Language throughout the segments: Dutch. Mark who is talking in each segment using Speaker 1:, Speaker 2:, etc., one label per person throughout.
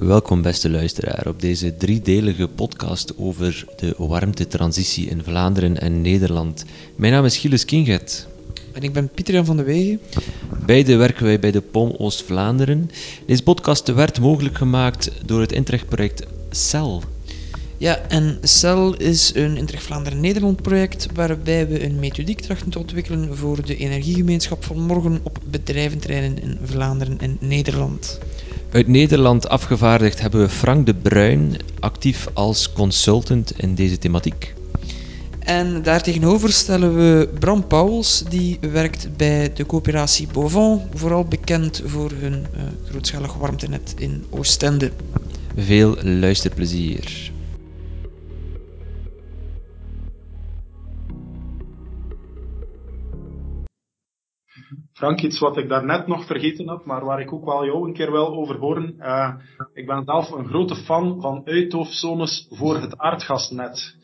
Speaker 1: Welkom beste luisteraar op deze driedelige podcast over de warmtetransitie in Vlaanderen en Nederland. Mijn naam is Gilles Kinget.
Speaker 2: En ik ben Pieter van de Wegen.
Speaker 1: Beide werken wij bij de POM Oost-Vlaanderen. Deze podcast werd mogelijk gemaakt door het Intrecht-project CEL.
Speaker 2: Ja, en CEL is een Intrecht Vlaanderen-Nederland project waarbij we een methodiek trachten te ontwikkelen voor de energiegemeenschap van morgen op bedrijventerreinen in Vlaanderen en Nederland.
Speaker 1: Uit Nederland afgevaardigd hebben we Frank de Bruin, actief als consultant in deze thematiek.
Speaker 2: En daartegenover stellen we Bram Pauwels, die werkt bij de coöperatie Bovon, vooral bekend voor hun uh, grootschalig warmtenet in Oostende.
Speaker 1: Veel luisterplezier.
Speaker 3: Frank, iets wat ik daarnet nog vergeten had, maar waar ik ook wel jou een keer wil over horen. Uh, ik ben zelf een grote fan van uithoofdzones voor het aardgasnet.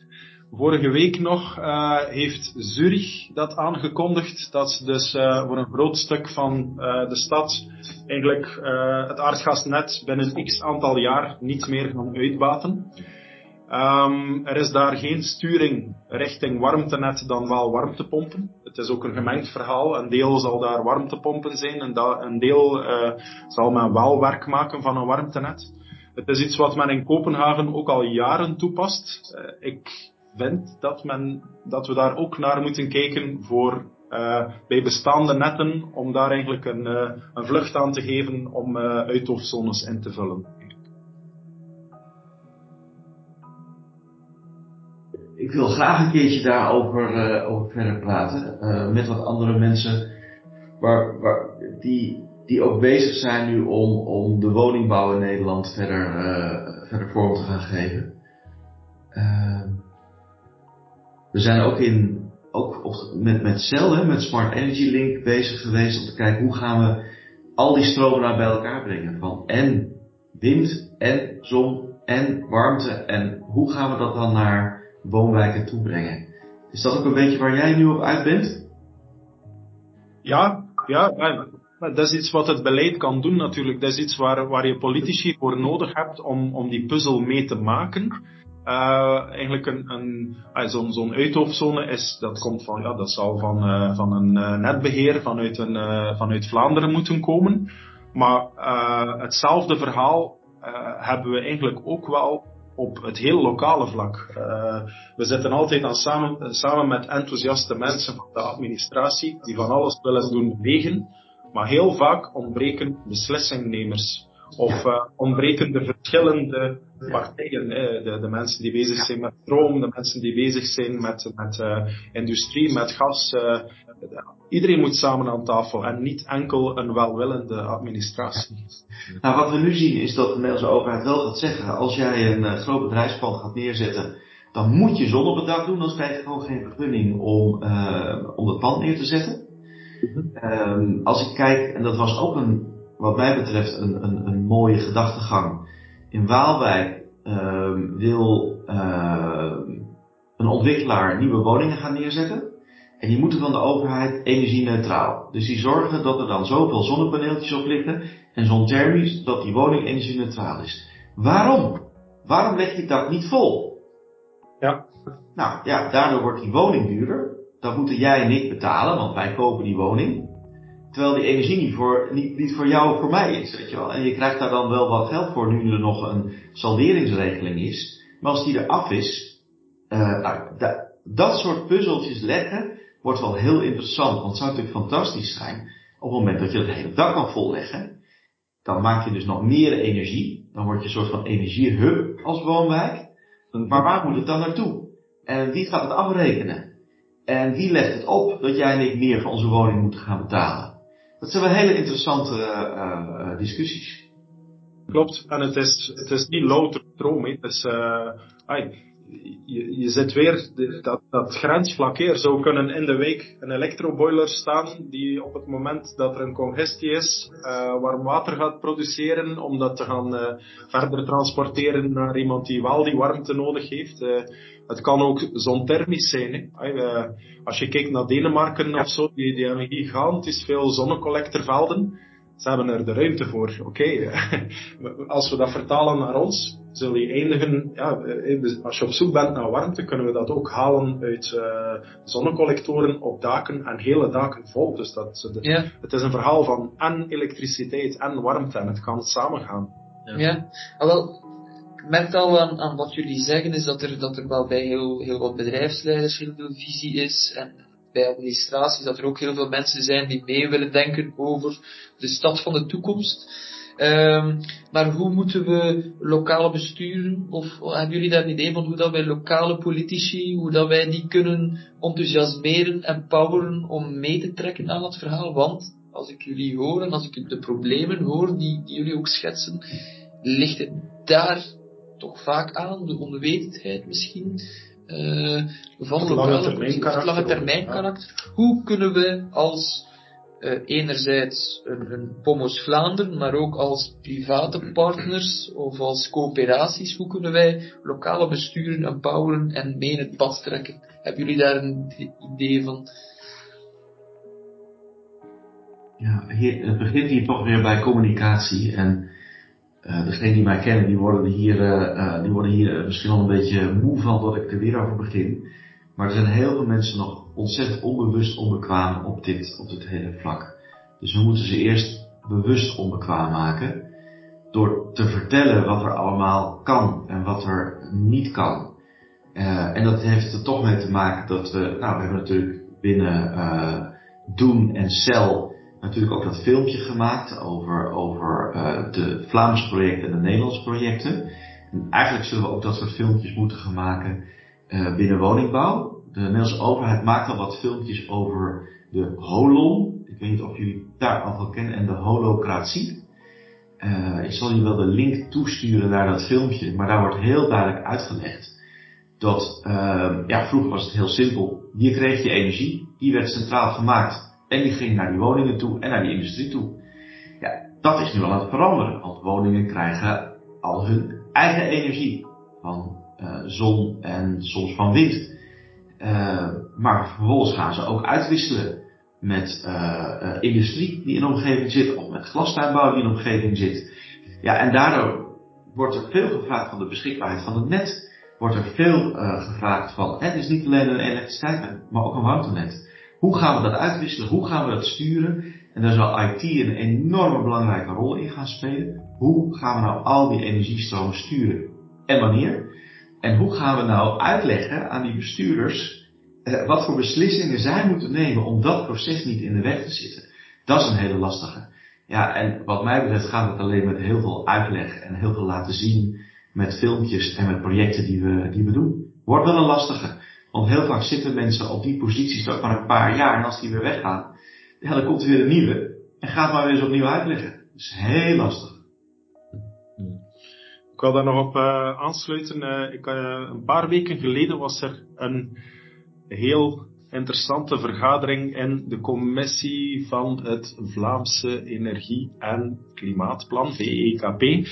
Speaker 3: Vorige week nog uh, heeft Zurich dat aangekondigd, dat ze dus uh, voor een groot stuk van de stad eigenlijk het aardgasnet binnen x aantal jaar niet meer gaan uitbaten. Um, er is daar geen sturing richting warmtenet dan wel warmtepompen. Het is ook een gemengd verhaal. Een deel zal daar warmtepompen zijn en een deel uh, zal men wel werk maken van een warmtenet. Het is iets wat men in Kopenhagen ook al jaren toepast. Uh, ik vind dat, men, dat we daar ook naar moeten kijken voor uh, bij bestaande netten om daar eigenlijk een, een vlucht aan te geven om uithoofdzones in te vullen.
Speaker 4: Ik wil graag een keertje daarover uh, over verder praten. Uh, met wat andere mensen waar, waar, die, die ook bezig zijn nu om, om de woningbouw in Nederland verder, uh, verder vorm te gaan geven. Ehm, we zijn ook, in, ook met Cell, met Smart Energy Link bezig geweest om te kijken hoe gaan we al die stromen nou bij elkaar brengen. Van en wind en zon en warmte en hoe gaan we dat dan naar woonwijken toebrengen. Is dat ook een beetje waar jij nu op uit bent?
Speaker 3: Ja, ja, dat is iets wat het beleid kan doen natuurlijk. Dat is iets waar, waar je politici voor nodig hebt om, om die puzzel mee te maken. Uh, eigenlijk een, een uh, zo'n zo'n uithoofdzone is, dat komt van, ja, dat zal van, uh, van een netbeheer vanuit, een, vanuit Vlaanderen moeten komen. Maar hetzelfde verhaal hebben we eigenlijk ook wel op het heel lokale vlak. Uh, we zitten altijd aan samen, samen met enthousiaste mensen van de administratie die van alles willen doen wegen, maar heel vaak ontbreken beslissingnemers. Of uh, ontbreken de verschillende partijen. De, de, mensen die bezig zijn met stroom, de mensen die bezig zijn met, met uh, industrie, met gas. Iedereen moet samen aan tafel en niet enkel een welwillende administratie.
Speaker 4: Nou, wat we nu zien is dat de Nederlandse overheid wel gaat zeggen, als jij een uh, groot bedrijfspand gaat neerzetten, dan moet je zon op het dak doen, dan krijg je gewoon geen vergunning om, uh, om het pand neer te zetten. Um, als ik kijk, en dat was ook een, wat mij betreft een, een, een mooie gedachtegang. In Waalwijk um, wil uh, een ontwikkelaar nieuwe woningen gaan neerzetten. En die moeten van de overheid energie-neutraal. Dus die zorgen dat er dan zoveel zonnepaneeltjes op liggen en zonthermisch dat die woning energie-neutraal is. Waarom? Waarom leg je dat niet vol?
Speaker 3: Ja.
Speaker 4: Nou ja, daardoor wordt die woning duurder. Dat moeten jij en ik betalen, want wij kopen die woning. Terwijl die energie niet voor, niet, niet voor jou of voor mij is, weet je wel. En je krijgt daar dan wel wat geld voor, nu er nog een salderingsregeling is. Maar als die er af is, uh, nou, da, dat soort puzzeltjes leggen, wordt wel heel interessant. Want het zou natuurlijk fantastisch zijn, op het moment dat je het hele dak kan volleggen, dan maak je dus nog meer energie. Dan word je een soort van energiehub als woonwijk. Maar waar moet het dan naartoe? En wie gaat het afrekenen? En wie legt het op dat jij en ik meer voor onze woning moeten gaan betalen? Dat zijn wel hele interessante uh, uh, discussies.
Speaker 3: Klopt, en het is, het is niet louter stroom. Het is, uh, je, je zit weer dat, dat grensvlak. Er zou kunnen in de week een elektroboiler staan die op het moment dat er een congestie is, uh, warm water gaat produceren om dat te gaan uh, verder transporteren naar iemand die wel die warmte nodig heeft. Uh, het kan ook zonthermisch zijn. Hè. als je kijkt naar Denemarken of zo, die, die hebben gigantisch veel zonnecollectorvelden. ze hebben er de ruimte voor. Oké, als we dat vertalen naar ons, zul je eindigen, ja, eh, als je op zoek bent naar warmte, kunnen we dat ook halen uit uh, zonnecollectoren op daken en hele daken vol. Dus dat,
Speaker 2: ja.
Speaker 3: het is een verhaal van en elektriciteit en warmte en het kan samen gaan.
Speaker 2: Ja, ja. Ah, wel, ik merk al aan, aan, wat jullie zeggen, is dat er, dat er wel bij heel, heel wat bedrijfsleiders heel veel visie is en bij administraties dat er ook heel veel mensen zijn die mee willen denken over de stad van de toekomst. Um, maar hoe moeten we lokale besturen, of hebben jullie daar een idee van hoe dat wij lokale politici, hoe dat wij die kunnen enthousiasmeren en poweren om mee te trekken aan het verhaal? Want als ik jullie hoor en als ik de problemen hoor die, die jullie ook schetsen, ligt het daar toch vaak aan, de onwetendheid misschien, uh, van
Speaker 3: het lange termijn
Speaker 2: karakter. lange termijn karakter. Hoe kunnen we als uh, enerzijds een, een Pomos Vlaanderen, maar ook als private partners of als coöperaties, hoe kunnen wij lokale besturen empoweren en mee in het pad trekken? Hebben jullie daar een idee van?
Speaker 4: Ja, hier, het begint hier toch weer bij communicatie en uh, degenen die mij kennen, die worden hier, uh, die worden hier misschien al een beetje moe van dat ik er weer over begin. Maar er zijn heel veel mensen nog ontzettend onbewust onbekwaam op dit, op dit hele vlak. Dus we moeten ze eerst bewust onbekwaam maken. Door te vertellen wat er allemaal kan en wat er niet kan. Uh, en dat heeft er toch mee te maken dat we, nou we hebben natuurlijk binnen uh, Doen en Cel natuurlijk ook dat filmpje gemaakt over, over uh, de Vlaamse projecten en de Nederlandse projecten. En eigenlijk zullen we ook dat soort filmpjes moeten gaan maken uh, binnen woningbouw. De Nederlandse overheid maakt al wat filmpjes over de holon. Ik weet niet of jullie daar al van kennen. En de holocratie. Uh, ik zal je wel de link toesturen naar dat filmpje. Maar daar wordt heel duidelijk uitgelegd dat, uh, ja, vroeger was het heel simpel. Je kreeg je energie, die werd centraal gemaakt. En die ging naar die woningen toe en naar die industrie toe. Ja, dat is nu al aan het veranderen. Want woningen krijgen al hun eigen energie. Van zon en soms van wind. Uh, maar vervolgens gaan ze ook uitwisselen met uh, industrie die in de omgeving zit, of met glastuinbouw die in de omgeving zit. Ja, en daardoor wordt er veel gevraagd van de beschikbaarheid van het net. Wordt er veel gevraagd van, het is niet alleen een elektriciteit, maar ook een warmtenet. Hoe gaan we dat uitwisselen? Hoe gaan we dat sturen? En daar zal IT een enorme belangrijke rol in gaan spelen. Hoe gaan we nou al die energiestromen sturen? En wanneer? En hoe gaan we nou uitleggen aan die bestuurders eh, wat voor beslissingen zij moeten nemen om dat proces niet in de weg te zitten? Dat is een hele lastige. Ja, en wat mij betreft gaat het alleen met heel veel uitleg en heel veel laten zien met filmpjes en met projecten die we, die we doen. Wordt wel een lastige. Want heel vaak zitten mensen op die posities maar een paar jaar en als die weer weggaan, dan komt er weer een nieuwe en gaat maar weer eens opnieuw uitleggen. Dat is heel lastig.
Speaker 3: Ik wil daar nog op uh, aansluiten. Uh, ik, uh, een paar weken geleden was er een heel interessante vergadering in de commissie van het Vlaamse Energie- en Klimaatplan, VEKP.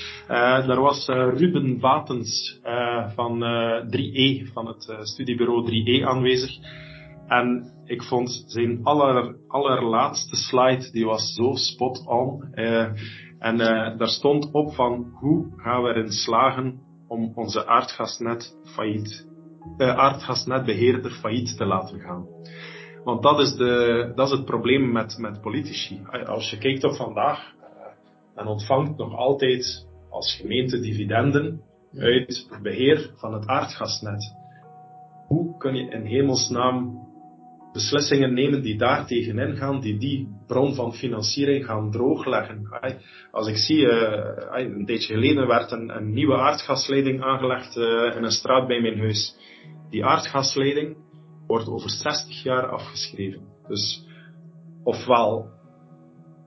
Speaker 3: daar was Ruben Batens van 3E, van het studiebureau 3E aanwezig. En ik vond zijn aller, allerlaatste slide, die was zo spot on. En uh, daar stond op van hoe gaan we erin slagen om onze aardgasnet failliet, uh, aardgasnetbeheerder failliet te laten gaan. Want dat is, de, dat is het probleem met, met politici. Als je kijkt op vandaag, dan ontvangt nog altijd als gemeente dividenden uit het beheer van het aardgasnet. Hoe kun je in hemelsnaam beslissingen nemen die daar tegenin gaan, die die bron van financiering gaan droogleggen. Als ik zie, uh, een tijdje geleden werd een, een nieuwe aardgasleiding aangelegd uh, in een straat bij mijn huis. Die aardgasleiding wordt over 60 jaar afgeschreven. Dus ofwel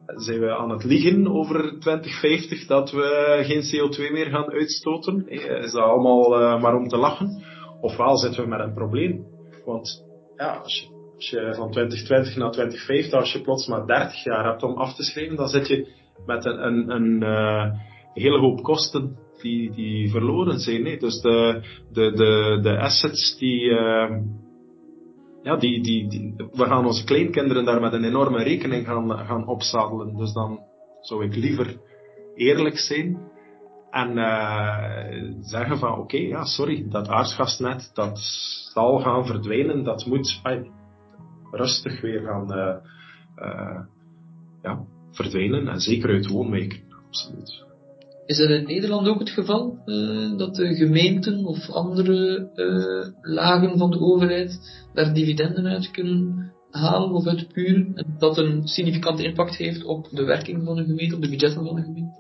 Speaker 3: zijn we aan het liegen over 2050 dat we geen CO2 meer gaan uitstoten, is dat allemaal maar om te lachen, ofwel zitten we met een probleem. Want ja, als je als je van 2020 naar 2050, als je plots maar 30 jaar hebt om af te schrijven, dan zit je met een, een, een uh, hele hoop kosten die, die verloren zijn. Hè? Dus de, de, de, assets die, uh, ja, die, die, we gaan onze kleinkinderen daar met een enorme rekening gaan, gaan opzadelen. Dus dan zou ik liever eerlijk zijn en zeggen van oké, ja sorry, dat aardgasnet dat zal gaan verdwijnen, dat moet rustig weer gaan uh, uh, ja, verdwijnen en zeker uit woonwijken, absoluut.
Speaker 2: Is dat in Nederland ook het geval, uh, dat de gemeenten of andere uh, lagen van de overheid daar dividenden uit kunnen halen of uitpuren en dat een significante impact heeft op de werking van een gemeente, op de budgetten van een gemeente?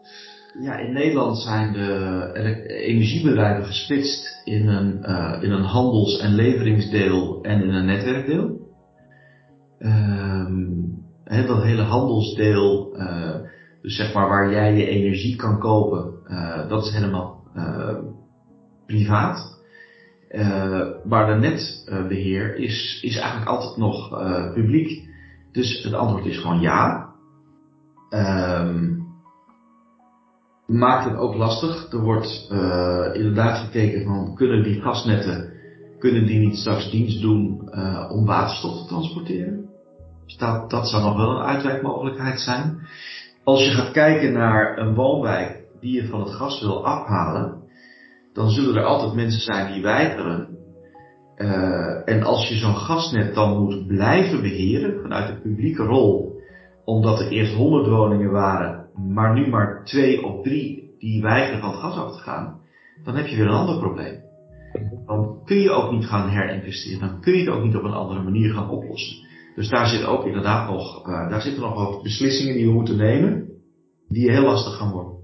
Speaker 4: Ja, in Nederland zijn de energiebedrijven gesplitst in een, uh, in een handels- en leveringsdeel en in een netwerkdeel. Um, dat hele handelsdeel, uh, dus zeg maar waar jij je energie kan kopen, uh, dat is helemaal privaat. maar de netbeheer is, is eigenlijk altijd nog publiek. Dus het antwoord is gewoon ja. Um, maakt het ook lastig. Er wordt inderdaad gekeken van kunnen die gasnetten, kunnen die niet straks dienst doen om waterstof te transporteren? Dus dat, dat zou nog wel een uitwerkmogelijkheid zijn. Als je gaat kijken naar een woonwijk die je van het gas wil afhalen, dan zullen er altijd mensen zijn die weigeren. Uh, en als je zo'n gasnet dan moet blijven beheren vanuit de publieke rol, omdat er eerst 100 woningen waren maar nu maar twee of drie die weigeren van het gas af te gaan, dan heb je weer een ander probleem. Dan kun je ook niet gaan herinvesteren, dan kun je het ook niet op een andere manier gaan oplossen. Dus daar zit ook inderdaad nog, uh, daar zitten nog wat beslissingen die we moeten nemen, die heel lastig gaan worden.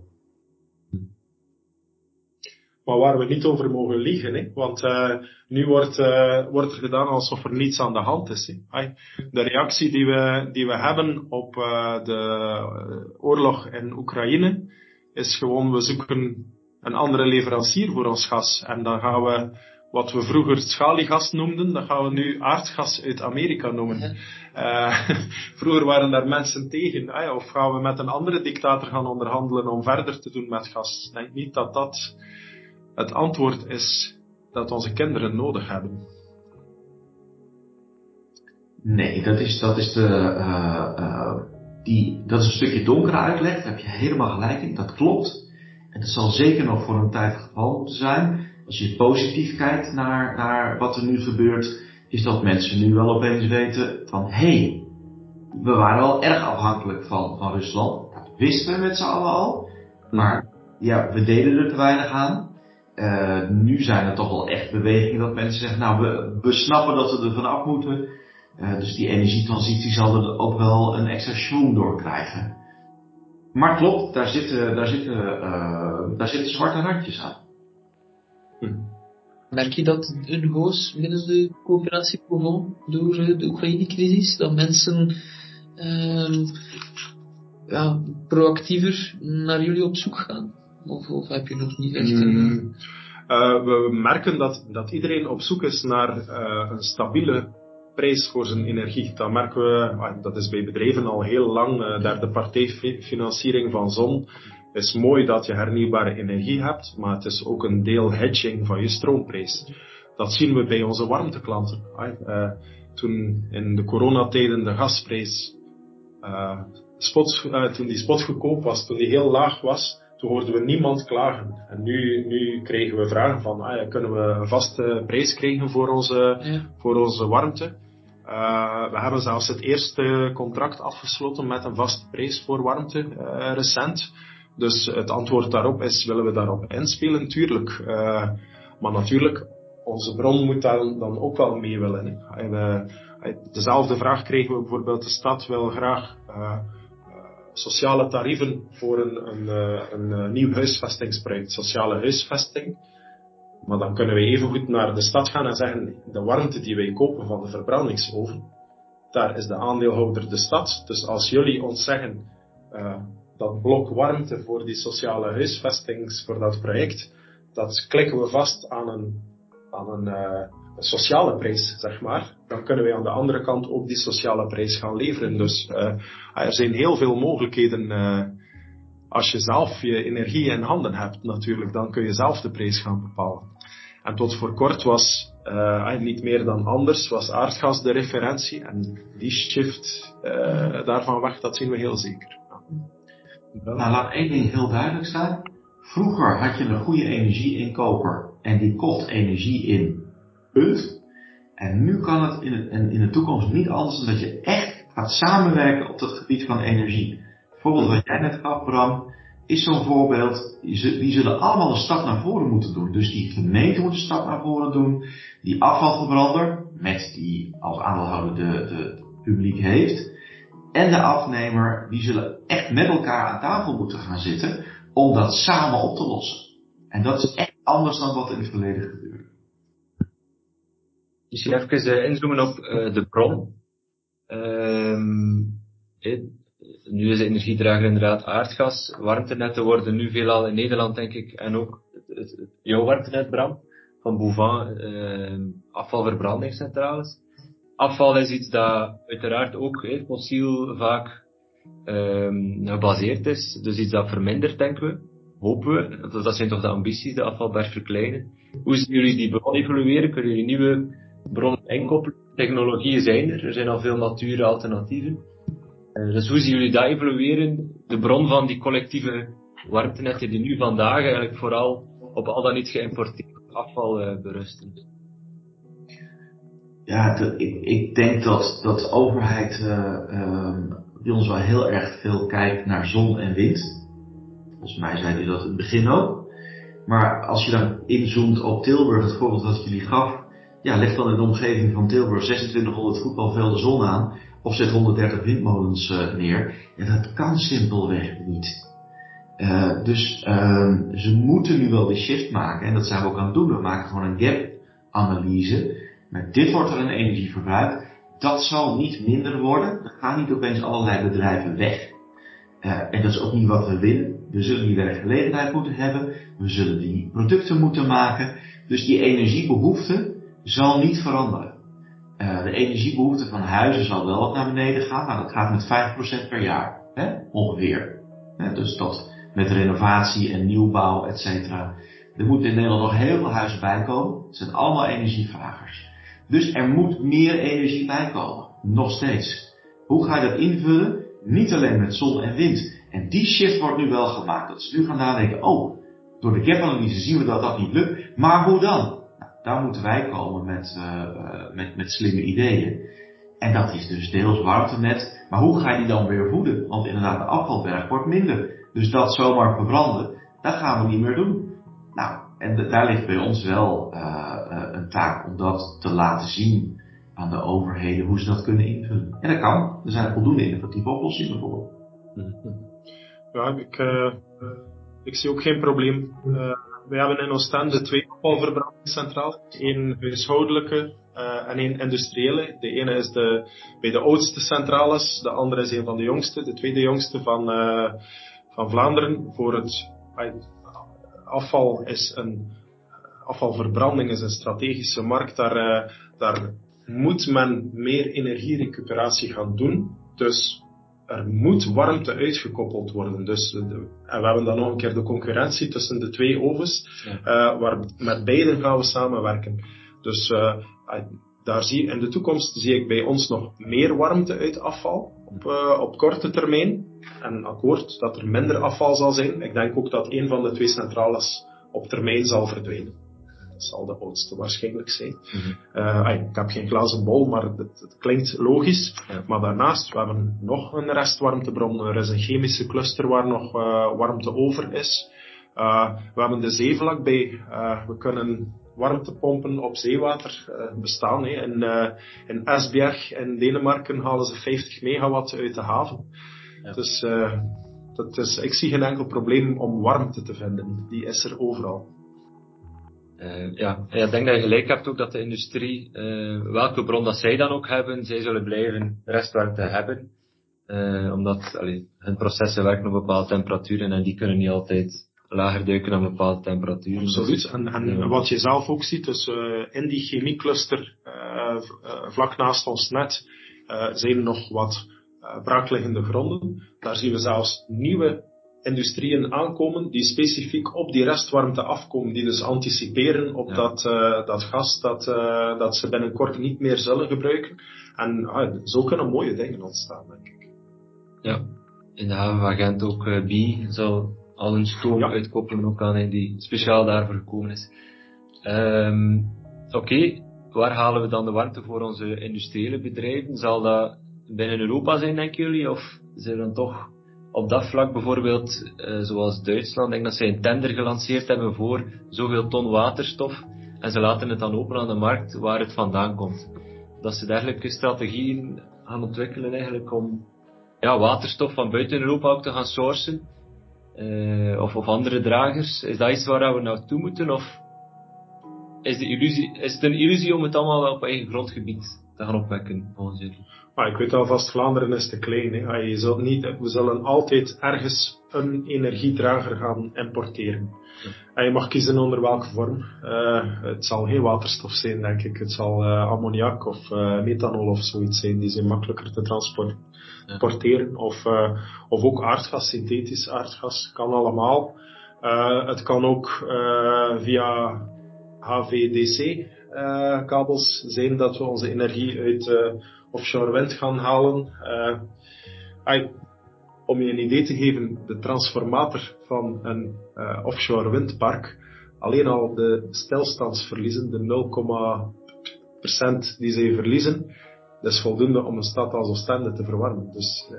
Speaker 3: Maar waar we niet over mogen liegen, hè? want uh, nu wordt, uh, wordt er gedaan alsof er niets aan de hand is. De reactie die we, die we hebben op de oorlog in Oekraïne is gewoon, we zoeken een andere leverancier voor ons gas. En dan gaan we wat we vroeger schaliegas noemden, dat gaan we nu aardgas uit Amerika noemen. Uh, vroeger waren daar mensen tegen. Of gaan we met een andere dictator gaan onderhandelen om verder te doen met gas? Ik denk niet dat dat het antwoord is dat onze kinderen nodig hebben.
Speaker 4: Nee, dat is, dat is, de, uh, uh, die, dat is een stukje donkere uitleg. Daar heb je helemaal gelijk in. Dat klopt. En dat zal zeker nog voor een tijd het geval moeten zijn. Als je positief kijkt naar, naar wat er nu gebeurt, is dat mensen nu wel opeens weten van hé, hey, we waren al erg afhankelijk van, van Rusland. Dat wisten we met z'n allen al. Maar ja, we deden er te weinig aan. Uh, nu zijn er toch wel echt bewegingen dat mensen zeggen, nou we, we snappen dat we er vanaf moeten. Uh, dus die energietransitie zal er ook wel een extra schwung door krijgen. Maar klopt, daar zitten, daar zitten, uh, daar zitten zwarte randjes aan.
Speaker 2: Hm. Merk je dat een hoos binnen de coöperatie Provon door de Oekraïne-crisis, dat mensen ehm, ja, proactiever naar jullie op zoek gaan? Of, of heb je nog niet echt een...
Speaker 3: Uh, we merken dat, dat iedereen op zoek is naar uh, een stabiele prijs voor zijn energie. Dat merken we, uh, dat is bij bedrijven al heel lang. Uh, derde partijfinanciering van zon is mooi dat je hernieuwbare energie hebt, maar het is ook een deel hedging van je stroomprijs. Dat zien we bij onze warmteklanten. Uh, toen in de coronatijden de gasprijs, spot, toen die spot goedkoop was, toen die heel laag was, toen hoorden we niemand klagen. En nu, nu kregen we vragen van, ah ja, kunnen we een vaste prijs krijgen voor onze, ja. voor onze warmte? Uh, we hebben zelfs het eerste contract afgesloten met een vaste prijs voor warmte uh, recent. Dus het antwoord daarop is, willen we daarop inspelen? Tuurlijk. Uh, maar natuurlijk, onze bron moet dan, dan ook wel mee willen. Hè. dezelfde vraag kregen we bijvoorbeeld, de stad wil graag sociale tarieven voor een, een, eh, een, eh, nieuw huisvestingsproject, sociale huisvesting. Maar dan kunnen we even goed naar de stad gaan en zeggen, de warmte die wij kopen van de verbrandingsoven, daar is de aandeelhouder de stad. Dus als jullie ons zeggen, dat blok warmte voor die sociale huisvestings, voor dat project, dat klikken we vast aan een, aan uh, een sociale prijs, zeg maar, dan kunnen wij aan de andere kant ook die sociale prijs gaan leveren. Dus uh, er zijn heel veel mogelijkheden. Uh, als je zelf je energie in handen hebt, natuurlijk, dan kun je zelf de prijs gaan bepalen. En tot voor kort was niet meer dan anders, was aardgas de referentie. En die shift daarvan weg, dat zien we heel zeker.
Speaker 4: Nou, laat één ding heel duidelijk staan. Vroeger had je een goede energieinkoper en die kocht energie in. Punt. En nu kan het in, het, in de toekomst niet anders dan dat je echt gaat samenwerken op het gebied van energie. Bijvoorbeeld wat jij net gaf, Bram, is zo'n voorbeeld. Die zullen allemaal een stap naar voren moeten doen. Dus die gemeente moet een stap naar voren doen. Die afvalverbrander, met die als aandeelhouder de, de, publiek heeft. En de afnemer, die zullen echt met elkaar aan tafel moeten gaan zitten om dat samen op te lossen. En dat is echt anders dan wat in het verleden gebeurde.
Speaker 5: Misschien even uh, inzoomen op uh, de bron. Um, nu is de energiedrager inderdaad aardgas. Warmtenetten worden nu veelal in Nederland, denk ik, en ook het, het, jouw warmtenet, Bram, van Bouvin, uh, afvalverbrandingscentrales. Afval is iets dat uiteraard ook he, fossiel vaak um, gebaseerd is, dus iets dat vermindert, denken we. Hopen we. Dat zijn toch de ambities, de afvalberg verkleinen. Hoe zien jullie die bron evolueren? Kunnen jullie nieuwe bronnen inkoppelen? Technologieën zijn er, er zijn al veel mature alternatieven. Uh, dus hoe zien jullie dat evolueren? De bron van die collectieve warmtenetten die nu vandaag eigenlijk vooral op al dan niet geïmporteerd afval uh, berusten.
Speaker 4: Ja, ik, ik, denk dat, dat de overheid uh, bij ons wel heel erg veel kijkt naar zon en wind. Volgens mij zei hij dat in het begin ook. Maar als je dan inzoomt op Tilburg, het voorbeeld dat jullie gaf, ja, leg dan in de omgeving van Tilburg 2600 voetbalvelden zon aan of zet 130 windmolens uh, neer. En dat kan simpelweg niet. Uh, dus uh, ze moeten nu wel de shift maken en dat zijn we ook aan het doen. We maken gewoon een gap-analyse. Dit wordt er een energieverbruik. Dat zal niet minder worden. Er gaan niet opeens allerlei bedrijven weg. Uh, en dat is ook niet wat we willen. We zullen die werkgelegenheid moeten hebben. We zullen die producten moeten maken. Dus die energiebehoefte zal niet veranderen. Uh, de energiebehoefte van huizen zal wel wat naar beneden gaan. Nou, dat gaat met 5% per jaar. Hè? Ongeveer. Hè? Dus dat met renovatie en nieuwbouw, et cetera. Er moeten in Nederland nog heel veel huizen bijkomen. Het zijn allemaal energievragers. Dus er moet meer energie bijkomen. Nog steeds. Hoe ga je dat invullen? Niet alleen met zon en wind. En die shift wordt nu wel gemaakt. Dat ze nu gaan nadenken, oh, door de gap-analyse zien we dat dat niet lukt. Maar hoe dan? Nou, daar moeten wij komen met, uh, met, met slimme ideeën. En dat is dus deels warmtenet. Maar hoe ga je die dan weer voeden? Want inderdaad, de afvalberg wordt minder. Dus dat zomaar verbranden, dat gaan we niet meer doen. Nou, en daar ligt bij ons wel uh, een taak om dat te laten zien aan de overheden hoe ze dat kunnen invullen. En dat kan. Er zijn voldoende innovatieve oplossingen voor.
Speaker 3: Ja, ik, uh, ik zie ook geen probleem. wij hebben in Oostende twee afvalverbrandingscentrales. Eén huishoudelijke en één industriële. De ene is de, bij de oudste centrales, de andere is een van de jongste, de tweede jongste van, van Vlaanderen. Voor het afval is een afvalverbranding is een strategische markt. Daar, uh, daar moet men meer energierecuperatie gaan doen. Dus er moet warmte uitgekoppeld worden. Dus, de, en we hebben dan nog een keer de concurrentie tussen de twee ovens, ja. uh, waar met beide gaan we samenwerken. Dus uh, daar zie, in de toekomst zie ik bij ons nog meer warmte uit afval op, uh, op korte termijn. En akkoord dat er minder afval zal zijn. Ik denk ook dat een van de twee centrales op termijn zal verdwijnen. Dat zal de oudste waarschijnlijk zijn. Mm-hmm. uh, ik heb geen glazen bol, maar het, het klinkt logisch. Ja. Maar daarnaast, we hebben nog een restwarmtebron. Er is een chemische cluster waar nog uh, warmte over is. Uh, we hebben de zee vlakbij. we kunnen warmtepompen op zeewater bestaan. Hè. In, in Esbjerg in Denemarken halen ze 50 megawatt uit de haven. Ja. Dus dat is, ik zie geen enkel probleem om warmte te vinden. Die is er overal.
Speaker 5: Uh, ja, ik denk dat je gelijk hebt ook dat de industrie, uh, welke bron dat zij dan ook hebben, zij zullen blijven restwarmte hebben. Uh, omdat allee, hun processen werken op bepaalde temperaturen en die kunnen niet altijd lager duiken dan bepaalde temperaturen.
Speaker 3: Absoluut. En, en wat je zelf ook ziet, dus in die chemiecluster vlak naast ons net zijn er nog wat braakliggende gronden. Daar zien we zelfs nieuwe industrieën aankomen die specifiek op die restwarmte afkomen, die dus anticiperen op ja. dat, uh, dat gas dat, uh, dat ze binnenkort niet meer zullen gebruiken. En uh, zo kunnen mooie dingen ontstaan, denk ik.
Speaker 5: Ja. in de haven van Gent ook uh, Bi zal al hun stoom uitkoppelen ook aan die speciaal daarvoor gekomen is. Um, Oké, okay. waar halen we dan de warmte voor onze industriële bedrijven? Zal dat binnen Europa zijn, denken jullie? Of zijn we dan toch op dat vlak bijvoorbeeld, uh, zoals Duitsland, denk dat zij een tender gelanceerd hebben voor zoveel ton waterstof en ze laten het dan open aan de markt waar het vandaan komt. Dat ze dergelijke strategieën gaan ontwikkelen eigenlijk om ja, waterstof van buiten Europa ook te gaan sourcen. Uh, of, of andere dragers. Is dat iets waar we naartoe moeten? Of is, illusie, is het een illusie om het allemaal op eigen grondgebied te gaan opwekken, volgens jullie?
Speaker 3: Maar ik weet alvast, Vlaanderen is te klein. Hè. Je zult niet, we zullen altijd ergens een energiedrager gaan importeren. En je mag kiezen onder welke vorm. Uh, het zal geen waterstof zijn, denk ik. Het zal uh, ammoniak of uh, methanol of zoiets zijn. Die zijn makkelijker te transporteren. Of, of ook aardgas, synthetisch aardgas. Kan allemaal. het kan ook via HVDC kabels zijn dat we onze energie uit offshore wind gaan halen. Uh, om je een idee te geven, de transformator van een offshore windpark, alleen al de stilstandsverliezen, de 0,% die ze verliezen, dat is voldoende om een stad als Oostende te verwarmen. Dus,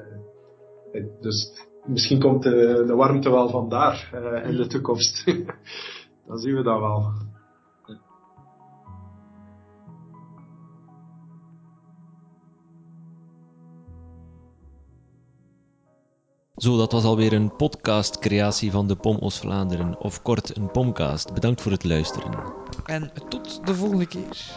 Speaker 3: dus misschien komt de, de warmte wel vandaar uh, in de toekomst. Dan zien we dat wel.
Speaker 1: Zo, dat was alweer een podcastcreatie van de POM Oost-Vlaanderen, of kort een POMcast. Bedankt voor het luisteren.
Speaker 2: En tot de volgende keer.